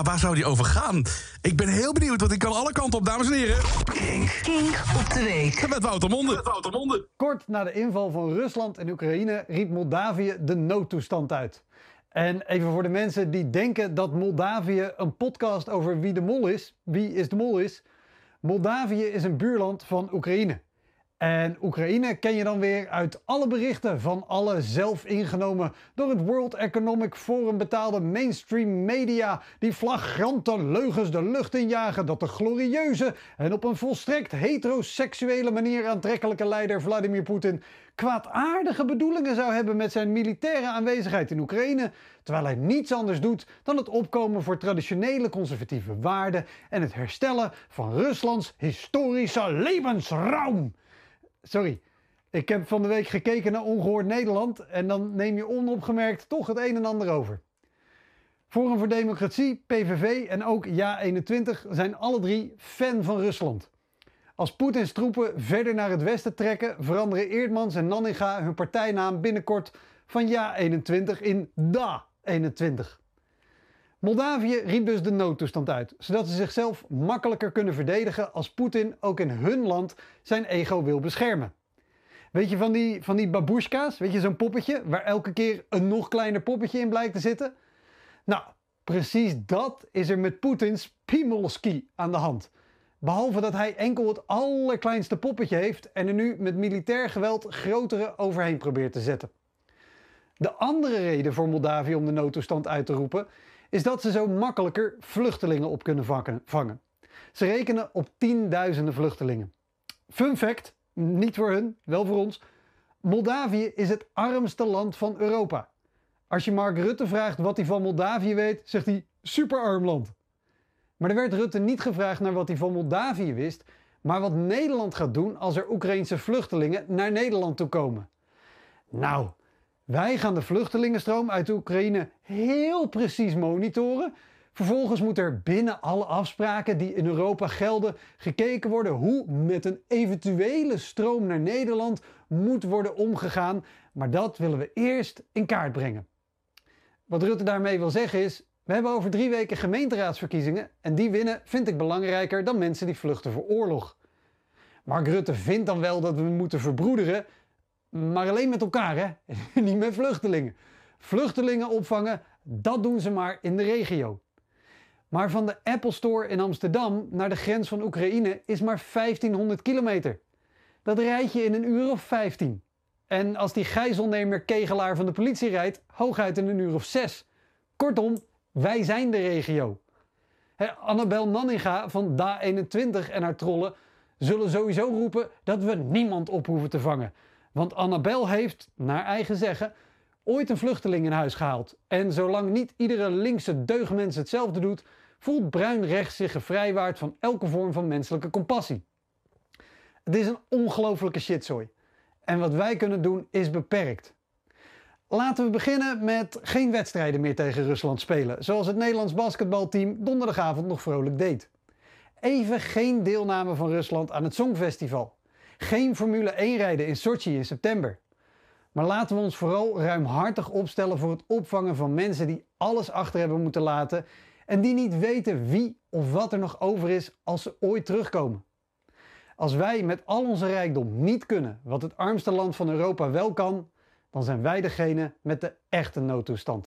Ja, waar zou die over gaan? Ik ben heel benieuwd, want ik kan alle kanten op, dames en heren. Kink. Kink op de week. Met Wouter Monde. Met Wouter Monde. Kort na de inval van Rusland en Oekraïne riep Moldavië de noodtoestand uit. En even voor de mensen die denken dat Moldavië een podcast over wie de mol is, wie is de mol is. Moldavië is een buurland van Oekraïne. En Oekraïne ken je dan weer uit alle berichten van alle zelf ingenomen door het World Economic Forum betaalde mainstream media die flagrante leugens de lucht injagen dat de glorieuze en op een volstrekt heteroseksuele manier aantrekkelijke leider Vladimir Poetin kwaadaardige bedoelingen zou hebben met zijn militaire aanwezigheid in Oekraïne, terwijl hij niets anders doet dan het opkomen voor traditionele conservatieve waarden en het herstellen van Ruslands historische levensraum. Sorry, ik heb van de week gekeken naar Ongehoord Nederland en dan neem je onopgemerkt toch het een en ander over. Forum voor Democratie, PVV en ook Ja21 zijn alle drie fan van Rusland. Als Poetins troepen verder naar het westen trekken, veranderen Eerdmans en Nanninga hun partijnaam binnenkort van Ja21 in Da21. Moldavië riep dus de noodtoestand uit, zodat ze zichzelf makkelijker kunnen verdedigen als Poetin ook in hun land zijn ego wil beschermen. Weet je van die, van die babushka's, weet je zo'n poppetje waar elke keer een nog kleiner poppetje in blijkt te zitten? Nou, precies dat is er met Poetins Pimolski aan de hand. Behalve dat hij enkel het allerkleinste poppetje heeft en er nu met militair geweld grotere overheen probeert te zetten. De andere reden voor Moldavië om de noodtoestand uit te roepen is dat ze zo makkelijker vluchtelingen op kunnen vangen. Ze rekenen op tienduizenden vluchtelingen. Fun fact, niet voor hun, wel voor ons. Moldavië is het armste land van Europa. Als je Mark Rutte vraagt wat hij van Moldavië weet, zegt hij superarm land. Maar er werd Rutte niet gevraagd naar wat hij van Moldavië wist, maar wat Nederland gaat doen als er Oekraïnse vluchtelingen naar Nederland toe komen. Nou, wij gaan de vluchtelingenstroom uit Oekraïne heel precies monitoren. Vervolgens moet er binnen alle afspraken die in Europa gelden gekeken worden hoe met een eventuele stroom naar Nederland moet worden omgegaan. Maar dat willen we eerst in kaart brengen. Wat Rutte daarmee wil zeggen is: we hebben over drie weken gemeenteraadsverkiezingen en die winnen vind ik belangrijker dan mensen die vluchten voor oorlog. Mark Rutte vindt dan wel dat we moeten verbroederen, maar alleen met elkaar, hè? niet met vluchtelingen. Vluchtelingen opvangen, dat doen ze maar in de regio. Maar van de Apple Store in Amsterdam naar de grens van Oekraïne is maar 1500 kilometer. Dat rijd je in een uur of 15. En als die gijzelnemer kegelaar van de politie rijdt, hooguit in een uur of 6. Kortom, wij zijn de regio. Annabel Nanninga van DA21 en haar trollen zullen sowieso roepen dat we niemand op hoeven te vangen. Want Annabel heeft, naar eigen zeggen, ooit een vluchteling in huis gehaald. En zolang niet iedere linkse deugdmens hetzelfde doet, voelt bruin rechts zich gevrijwaard van elke vorm van menselijke compassie. Het is een ongelofelijke shitzooi. En wat wij kunnen doen is beperkt. Laten we beginnen met geen wedstrijden meer tegen Rusland spelen, zoals het Nederlands basketbalteam donderdagavond nog vrolijk deed. Even geen deelname van Rusland aan het Songfestival. Geen Formule 1 rijden in Sochi in september. Maar laten we ons vooral ruimhartig opstellen voor het opvangen van mensen die alles achter hebben moeten laten en die niet weten wie of wat er nog over is als ze ooit terugkomen. Als wij met al onze rijkdom niet kunnen wat het armste land van Europa wel kan, dan zijn wij degene met de echte noodtoestand.